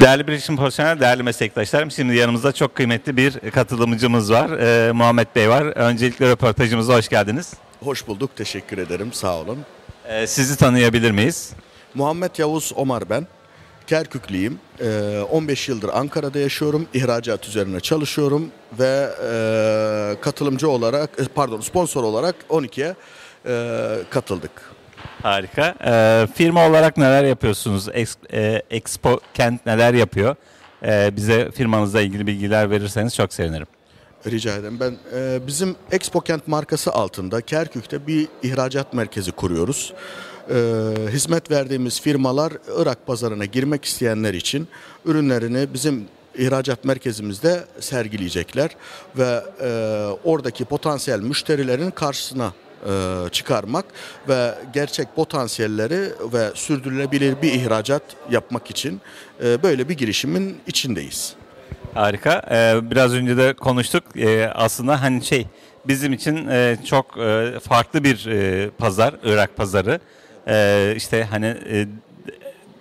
Değerli bilişim profesyonel, değerli meslektaşlarım. Şimdi yanımızda çok kıymetli bir katılımcımız var. Ee, Muhammed Bey var. Öncelikle röportajımıza hoş geldiniz. Hoş bulduk, teşekkür ederim, sağ olun. Ee, sizi tanıyabilir miyiz? Muhammed Yavuz Omar ben. Kerküklüyüm. Ee, 15 yıldır Ankara'da yaşıyorum. İhracat üzerine çalışıyorum ve e, katılımcı olarak, e, pardon sponsor olarak 12'ye e, katıldık. Harika. Ee, firma olarak neler yapıyorsunuz? Ex- e, Expo Kent neler yapıyor? Ee, bize firmanızla ilgili bilgiler verirseniz çok sevinirim. Rica ederim. Ben e, bizim Expo Kent markası altında Kerkük'te bir ihracat merkezi kuruyoruz. E, hizmet verdiğimiz firmalar Irak pazarına girmek isteyenler için ürünlerini bizim ihracat merkezimizde sergileyecekler ve e, oradaki potansiyel müşterilerin karşısına e, çıkarmak ve gerçek potansiyelleri ve sürdürülebilir bir ihracat yapmak için e, böyle bir girişimin içindeyiz. Harika. Ee, biraz önce de konuştuk. Aslında hani şey bizim için e, çok e, farklı bir e, pazar, Irak pazarı. Ee, işte hani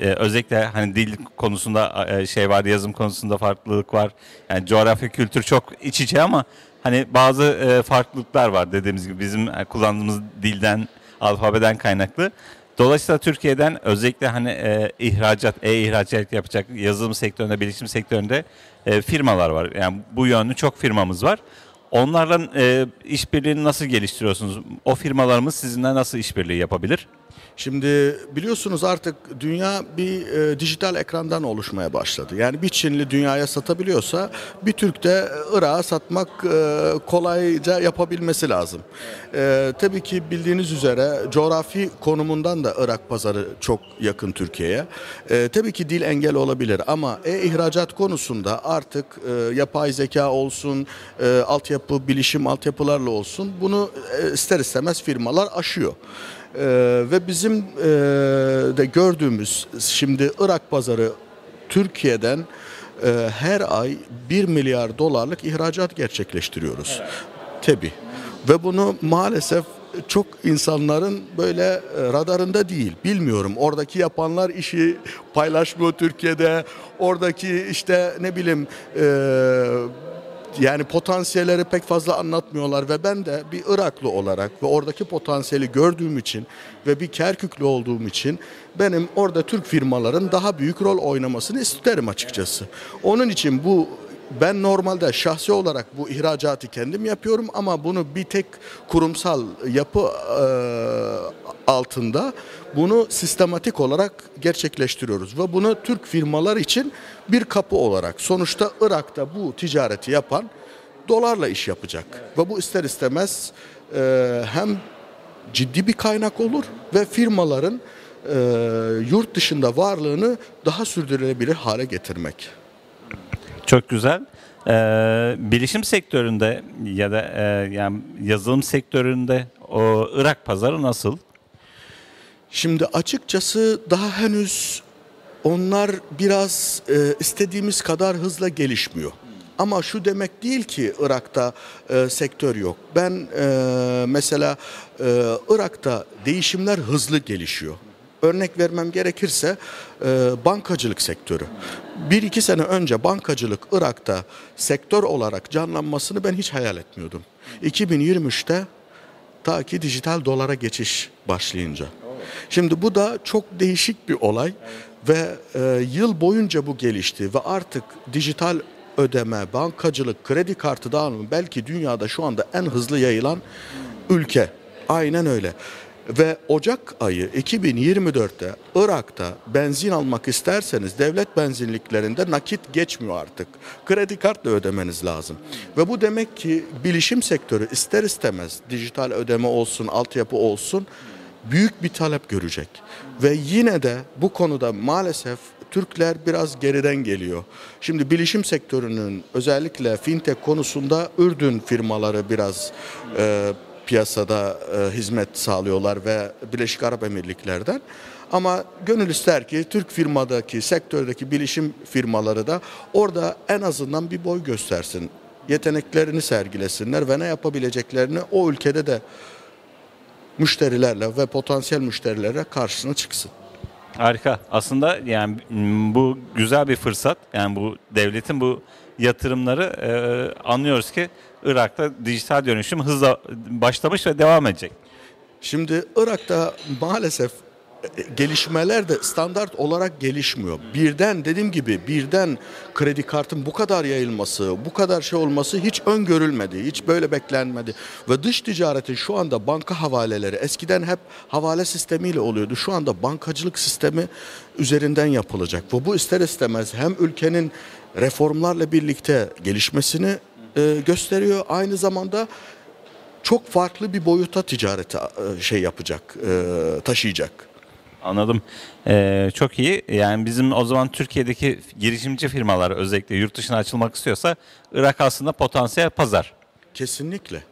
e, özellikle hani dil konusunda e, şey var, yazım konusunda farklılık var. Yani coğrafya, kültür çok iç içe ama hani bazı e, farklılıklar var dediğimiz gibi bizim e, kullandığımız dilden, alfabeden kaynaklı. Dolayısıyla Türkiye'den özellikle hani e, ihracat, e-ihracat yapacak yazılım sektöründe, bilişim sektöründe e, firmalar var. Yani bu yönlü çok firmamız var. Onlarla e, işbirliğini nasıl geliştiriyorsunuz? O firmalarımız sizinle nasıl işbirliği yapabilir? Şimdi biliyorsunuz artık dünya bir e, dijital ekrandan oluşmaya başladı. Yani bir Çinli dünyaya satabiliyorsa bir Türk de Irak'a satmak e, kolayca yapabilmesi lazım. E, tabii ki bildiğiniz üzere coğrafi konumundan da Irak pazarı çok yakın Türkiye'ye. E, tabii ki dil engel olabilir ama e-ihracat konusunda artık e, yapay zeka olsun, e, altyapı, bilişim altyapılarla olsun bunu e, ister istemez firmalar aşıyor. Ee, ve bizim e, de gördüğümüz şimdi Irak pazarı Türkiye'den e, her ay 1 milyar dolarlık ihracat gerçekleştiriyoruz. Tabi. Ve bunu maalesef çok insanların böyle e, radarında değil. Bilmiyorum. Oradaki yapanlar işi paylaşmıyor Türkiye'de. Oradaki işte ne bileyim e, yani potansiyelleri pek fazla anlatmıyorlar ve ben de bir Iraklı olarak ve oradaki potansiyeli gördüğüm için ve bir Kerküklü olduğum için benim orada Türk firmaların daha büyük rol oynamasını isterim açıkçası. Onun için bu ben normalde şahsi olarak bu ihracatı kendim yapıyorum ama bunu bir tek kurumsal yapı e, altında bunu sistematik olarak gerçekleştiriyoruz ve bunu Türk firmalar için bir kapı olarak sonuçta Irak'ta bu ticareti yapan dolarla iş yapacak ve bu ister istemez e, hem ciddi bir kaynak olur ve firmaların e, yurt dışında varlığını daha sürdürülebilir hale getirmek. Çok güzel. Ee, bilişim sektöründe ya da e, yani yazılım sektöründe o Irak pazarı nasıl? Şimdi açıkçası daha henüz onlar biraz e, istediğimiz kadar hızla gelişmiyor. Ama şu demek değil ki Irak'ta e, sektör yok. Ben e, mesela e, Irak'ta değişimler hızlı gelişiyor. Örnek vermem gerekirse e, bankacılık sektörü. Bir iki sene önce bankacılık Irak'ta sektör olarak canlanmasını ben hiç hayal etmiyordum. 2023'te ta ki dijital dolara geçiş başlayınca. Şimdi bu da çok değişik bir olay ve e, yıl boyunca bu gelişti ve artık dijital ödeme, bankacılık, kredi kartı dağılımı belki dünyada şu anda en hızlı yayılan ülke. Aynen öyle. Ve Ocak ayı 2024'te Irak'ta benzin almak isterseniz devlet benzinliklerinde nakit geçmiyor artık. Kredi kartla ödemeniz lazım. Ve bu demek ki bilişim sektörü ister istemez dijital ödeme olsun, altyapı olsun büyük bir talep görecek. Ve yine de bu konuda maalesef Türkler biraz geriden geliyor. Şimdi bilişim sektörünün özellikle fintech konusunda Ürdün firmaları biraz e, piyasada e, hizmet sağlıyorlar ve Birleşik Arap Emirlikleri'den. Ama gönül ister ki Türk firmadaki, sektördeki bilişim firmaları da orada en azından bir boy göstersin. Yeteneklerini sergilesinler ve ne yapabileceklerini o ülkede de müşterilerle ve potansiyel müşterilerle karşısına çıksın. Harika. Aslında yani bu güzel bir fırsat. Yani bu devletin bu yatırımları e, anlıyoruz ki Irak'ta dijital dönüşüm hızla başlamış ve devam edecek. Şimdi Irak'ta maalesef gelişmeler de standart olarak gelişmiyor. Birden dediğim gibi birden kredi kartın bu kadar yayılması, bu kadar şey olması hiç öngörülmedi. Hiç böyle beklenmedi. Ve dış ticaretin şu anda banka havaleleri eskiden hep havale sistemiyle oluyordu. Şu anda bankacılık sistemi üzerinden yapılacak. Ve bu ister istemez hem ülkenin reformlarla birlikte gelişmesini e, gösteriyor. Aynı zamanda çok farklı bir boyuta ticareti e, şey yapacak, e, taşıyacak. Anladım. Ee, çok iyi. Yani bizim o zaman Türkiye'deki girişimci firmalar özellikle yurt dışına açılmak istiyorsa Irak aslında potansiyel pazar. Kesinlikle.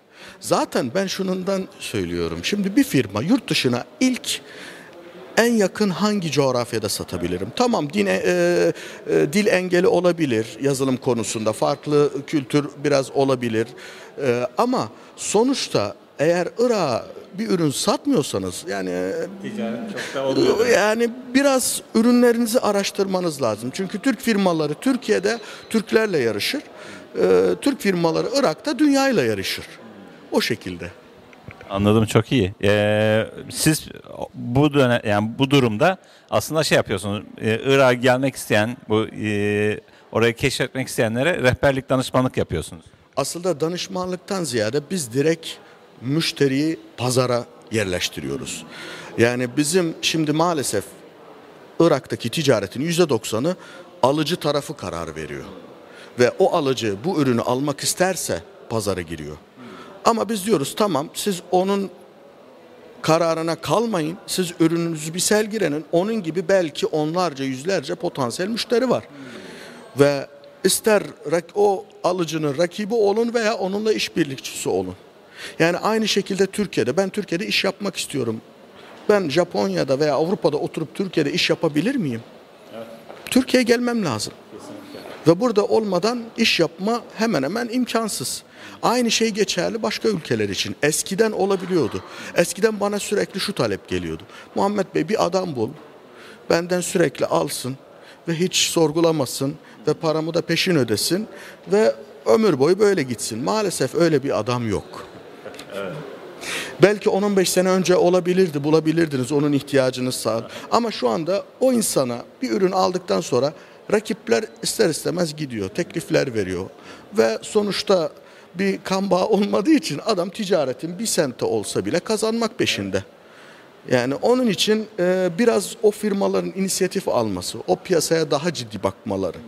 Zaten ben şunundan söylüyorum. Şimdi bir firma yurt dışına ilk en yakın hangi coğrafyada satabilirim? Tamam din, e, e, dil engeli olabilir yazılım konusunda. Farklı kültür biraz olabilir. E, ama sonuçta eğer Irak'a bir ürün satmıyorsanız yani çok da yani biraz ürünlerinizi araştırmanız lazım. Çünkü Türk firmaları Türkiye'de Türklerle yarışır. Ee, Türk firmaları Irak'ta dünyayla yarışır. O şekilde. Anladım çok iyi. Ee, siz bu dönem yani bu durumda aslında şey yapıyorsunuz. E, Irak'a gelmek isteyen bu e, orayı keşfetmek isteyenlere rehberlik danışmanlık yapıyorsunuz. Aslında danışmanlıktan ziyade biz direkt müşteriyi pazara yerleştiriyoruz. Yani bizim şimdi maalesef Irak'taki ticaretin %90'ı alıcı tarafı karar veriyor. Ve o alıcı bu ürünü almak isterse pazara giriyor. Ama biz diyoruz tamam siz onun kararına kalmayın. Siz ürününüzü bir sergilenin. Onun gibi belki onlarca yüzlerce potansiyel müşteri var. Ve ister o alıcının rakibi olun veya onunla işbirlikçisi olun. Yani aynı şekilde Türkiye'de ben Türkiye'de iş yapmak istiyorum. Ben Japonya'da veya Avrupa'da oturup Türkiye'de iş yapabilir miyim? Türkiye'ye gelmem lazım. Ve burada olmadan iş yapma hemen hemen imkansız. Aynı şey geçerli başka ülkeler için. Eskiden olabiliyordu. Eskiden bana sürekli şu talep geliyordu. Muhammed Bey bir adam bul. Benden sürekli alsın ve hiç sorgulamasın ve paramı da peşin ödesin ve ömür boyu böyle gitsin. Maalesef öyle bir adam yok. Belki 10-15 sene önce olabilirdi, bulabilirdiniz onun ihtiyacınız sağ. Ama şu anda o insana bir ürün aldıktan sonra rakipler ister istemez gidiyor, teklifler veriyor. Ve sonuçta bir kan bağı olmadığı için adam ticaretin bir sente olsa bile kazanmak peşinde. Yani onun için e, biraz o firmaların inisiyatif alması, o piyasaya daha ciddi bakmaları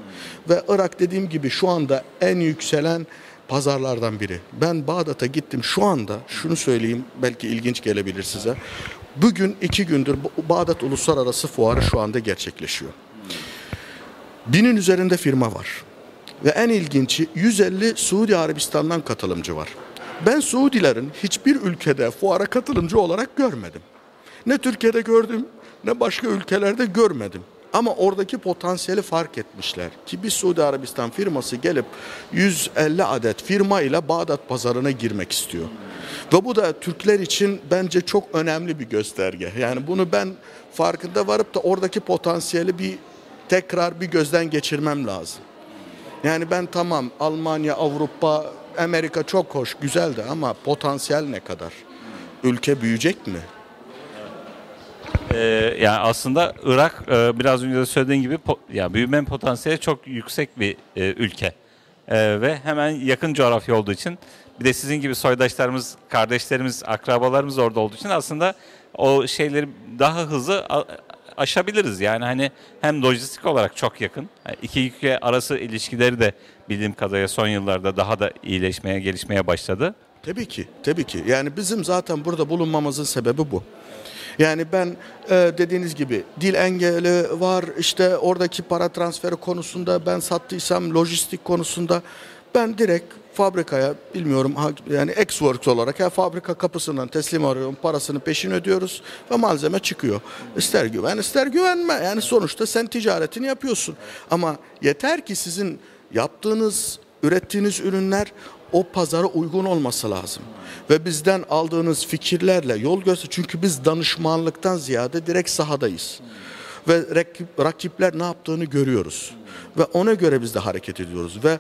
ve Irak dediğim gibi şu anda en yükselen pazarlardan biri. Ben Bağdat'a gittim şu anda şunu söyleyeyim belki ilginç gelebilir size. Bugün iki gündür Bağdat Uluslararası Fuarı şu anda gerçekleşiyor. Binin üzerinde firma var. Ve en ilginci 150 Suudi Arabistan'dan katılımcı var. Ben Suudilerin hiçbir ülkede fuara katılımcı olarak görmedim. Ne Türkiye'de gördüm ne başka ülkelerde görmedim. Ama oradaki potansiyeli fark etmişler ki bir Suudi Arabistan firması gelip 150 adet firma ile Bağdat pazarına girmek istiyor. Ve bu da Türkler için bence çok önemli bir gösterge. Yani bunu ben farkında varıp da oradaki potansiyeli bir tekrar bir gözden geçirmem lazım. Yani ben tamam Almanya, Avrupa, Amerika çok hoş, güzeldi ama potansiyel ne kadar? Ülke büyüyecek mi? Ee, yani aslında Irak e, biraz önce de söylediğin gibi po- ya büyüme potansiyeli çok yüksek bir e, ülke. E, ve hemen yakın coğrafya olduğu için bir de sizin gibi soydaşlarımız, kardeşlerimiz, akrabalarımız orada olduğu için aslında o şeyleri daha hızlı aşabiliriz. Yani hani hem lojistik olarak çok yakın. Yani iki ülke arası ilişkileri de bildiğim kadarıyla son yıllarda daha da iyileşmeye, gelişmeye başladı. Tabii ki, tabii ki. Yani bizim zaten burada bulunmamızın sebebi bu. Yani ben e, dediğiniz gibi dil engeli var, işte oradaki para transferi konusunda ben sattıysam lojistik konusunda ben direkt fabrikaya bilmiyorum yani ex-works olarak ya fabrika kapısından teslim arıyorum parasını peşin ödüyoruz ve malzeme çıkıyor. İster güven ister güvenme. Yani sonuçta sen ticaretini yapıyorsun. Ama yeter ki sizin yaptığınız ürettiğiniz ürünler o pazara uygun olması lazım. Ve bizden aldığınız fikirlerle yol göster. Çünkü biz danışmanlıktan ziyade direkt sahadayız. ve rakip, rakipler ne yaptığını görüyoruz ve ona göre biz de hareket ediyoruz ve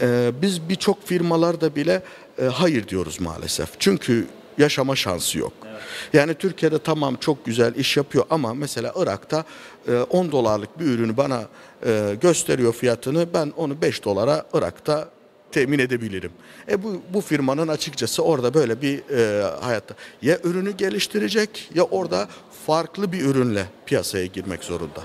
e, biz birçok firmalarda bile e, hayır diyoruz maalesef çünkü yaşama şansı yok. Yani Türkiye'de tamam çok güzel iş yapıyor ama mesela Irak'ta e, 10 dolarlık bir ürünü bana e, gösteriyor fiyatını ben onu 5 dolara Irak'ta temin edebilirim. E bu, bu firmanın açıkçası orada böyle bir e, hayatta ya ürünü geliştirecek ya orada farklı bir ürünle piyasaya girmek zorunda.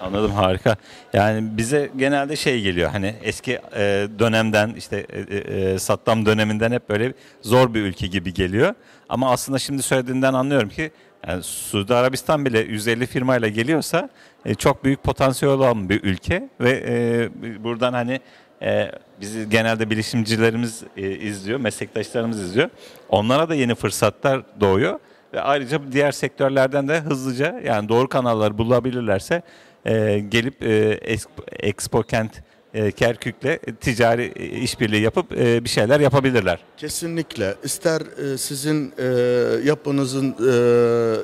Anladım harika. Yani bize genelde şey geliyor hani eski e, dönemden işte e, e, Saddam döneminden hep böyle zor bir ülke gibi geliyor. Ama aslında şimdi söylediğinden anlıyorum ki yani Suudi Arabistan bile 150 firmayla geliyorsa e, çok büyük potansiyel olan bir ülke ve e, buradan hani e, bizi genelde bilişimcilerimiz e, izliyor, meslektaşlarımız izliyor. Onlara da yeni fırsatlar doğuyor ve ayrıca diğer sektörlerden de hızlıca yani doğru kanalları bulabilirlerse e, gelip e, Expo, Kent e, Kerkük'le ticari e, işbirliği yapıp e, bir şeyler yapabilirler. Kesinlikle. İster sizin e, yapınızın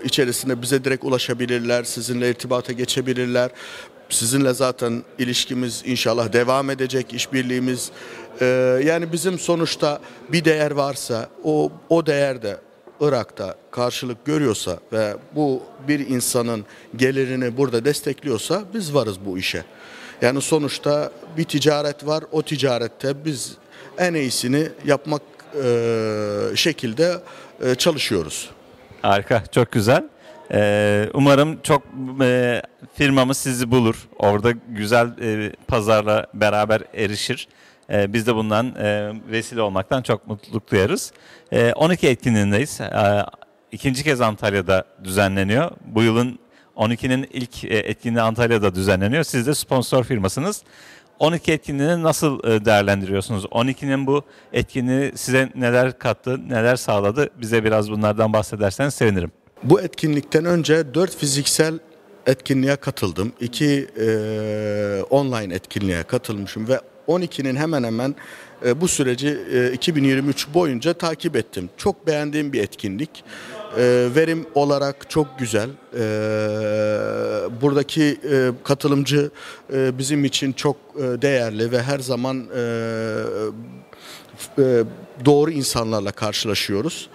içerisinde bize direkt ulaşabilirler, sizinle irtibata geçebilirler. Sizinle zaten ilişkimiz inşallah devam edecek, işbirliğimiz. Yani bizim sonuçta bir değer varsa o o değer de Irak'ta karşılık görüyorsa ve bu bir insanın gelirini burada destekliyorsa biz varız bu işe. Yani sonuçta bir ticaret var. O ticarette biz en iyisini yapmak e, şekilde e, çalışıyoruz. Harika, çok güzel. Ee, umarım çok e, firmamız sizi bulur. Orada güzel e, pazarla beraber erişir. E, biz de bundan e, vesile olmaktan çok mutluluk duyarız. E, 12 etkinliğindeyiz. E, ikinci kez Antalya'da düzenleniyor. Bu yılın 12'nin ilk e, etkinliği Antalya'da düzenleniyor. Siz de sponsor firmasınız. 12 etkinliğini nasıl e, değerlendiriyorsunuz? 12'nin bu etkinliği size neler kattı, neler sağladı? Bize biraz bunlardan bahsederseniz sevinirim. Bu etkinlikten önce 4 fiziksel etkinliğe katıldım. 2 e, online etkinliğe katılmışım ve 12'nin hemen hemen e, bu süreci e, 2023 boyunca takip ettim. Çok beğendiğim bir etkinlik. E, verim olarak çok güzel. E, buradaki e, katılımcı e, bizim için çok e, değerli ve her zaman e, e, doğru insanlarla karşılaşıyoruz.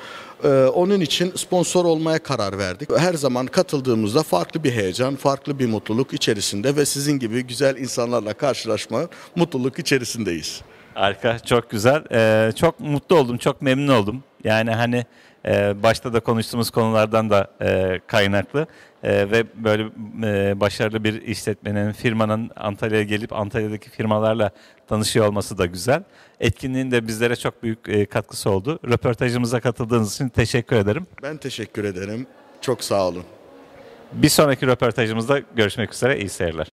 Ee, Onun için sponsor olmaya karar verdik. Her zaman katıldığımızda farklı bir heyecan, farklı bir mutluluk içerisinde ve sizin gibi güzel insanlarla karşılaşma, mutluluk içerisindeyiz. Harika, çok güzel. Ee, çok mutlu oldum, çok memnun oldum. Yani hani e, başta da konuştuğumuz konulardan da e, kaynaklı E, ve böyle e, başarılı bir işletmenin, firmanın Antalya'ya gelip Antalya'daki firmalarla tanışıyor olması da güzel. Etkinliğin de bizlere çok büyük e, katkısı oldu. Röportajımıza katıldığınız için teşekkür ederim. Ben teşekkür ederim. Çok sağ olun. Bir sonraki röportajımızda görüşmek üzere. İyi seyirler.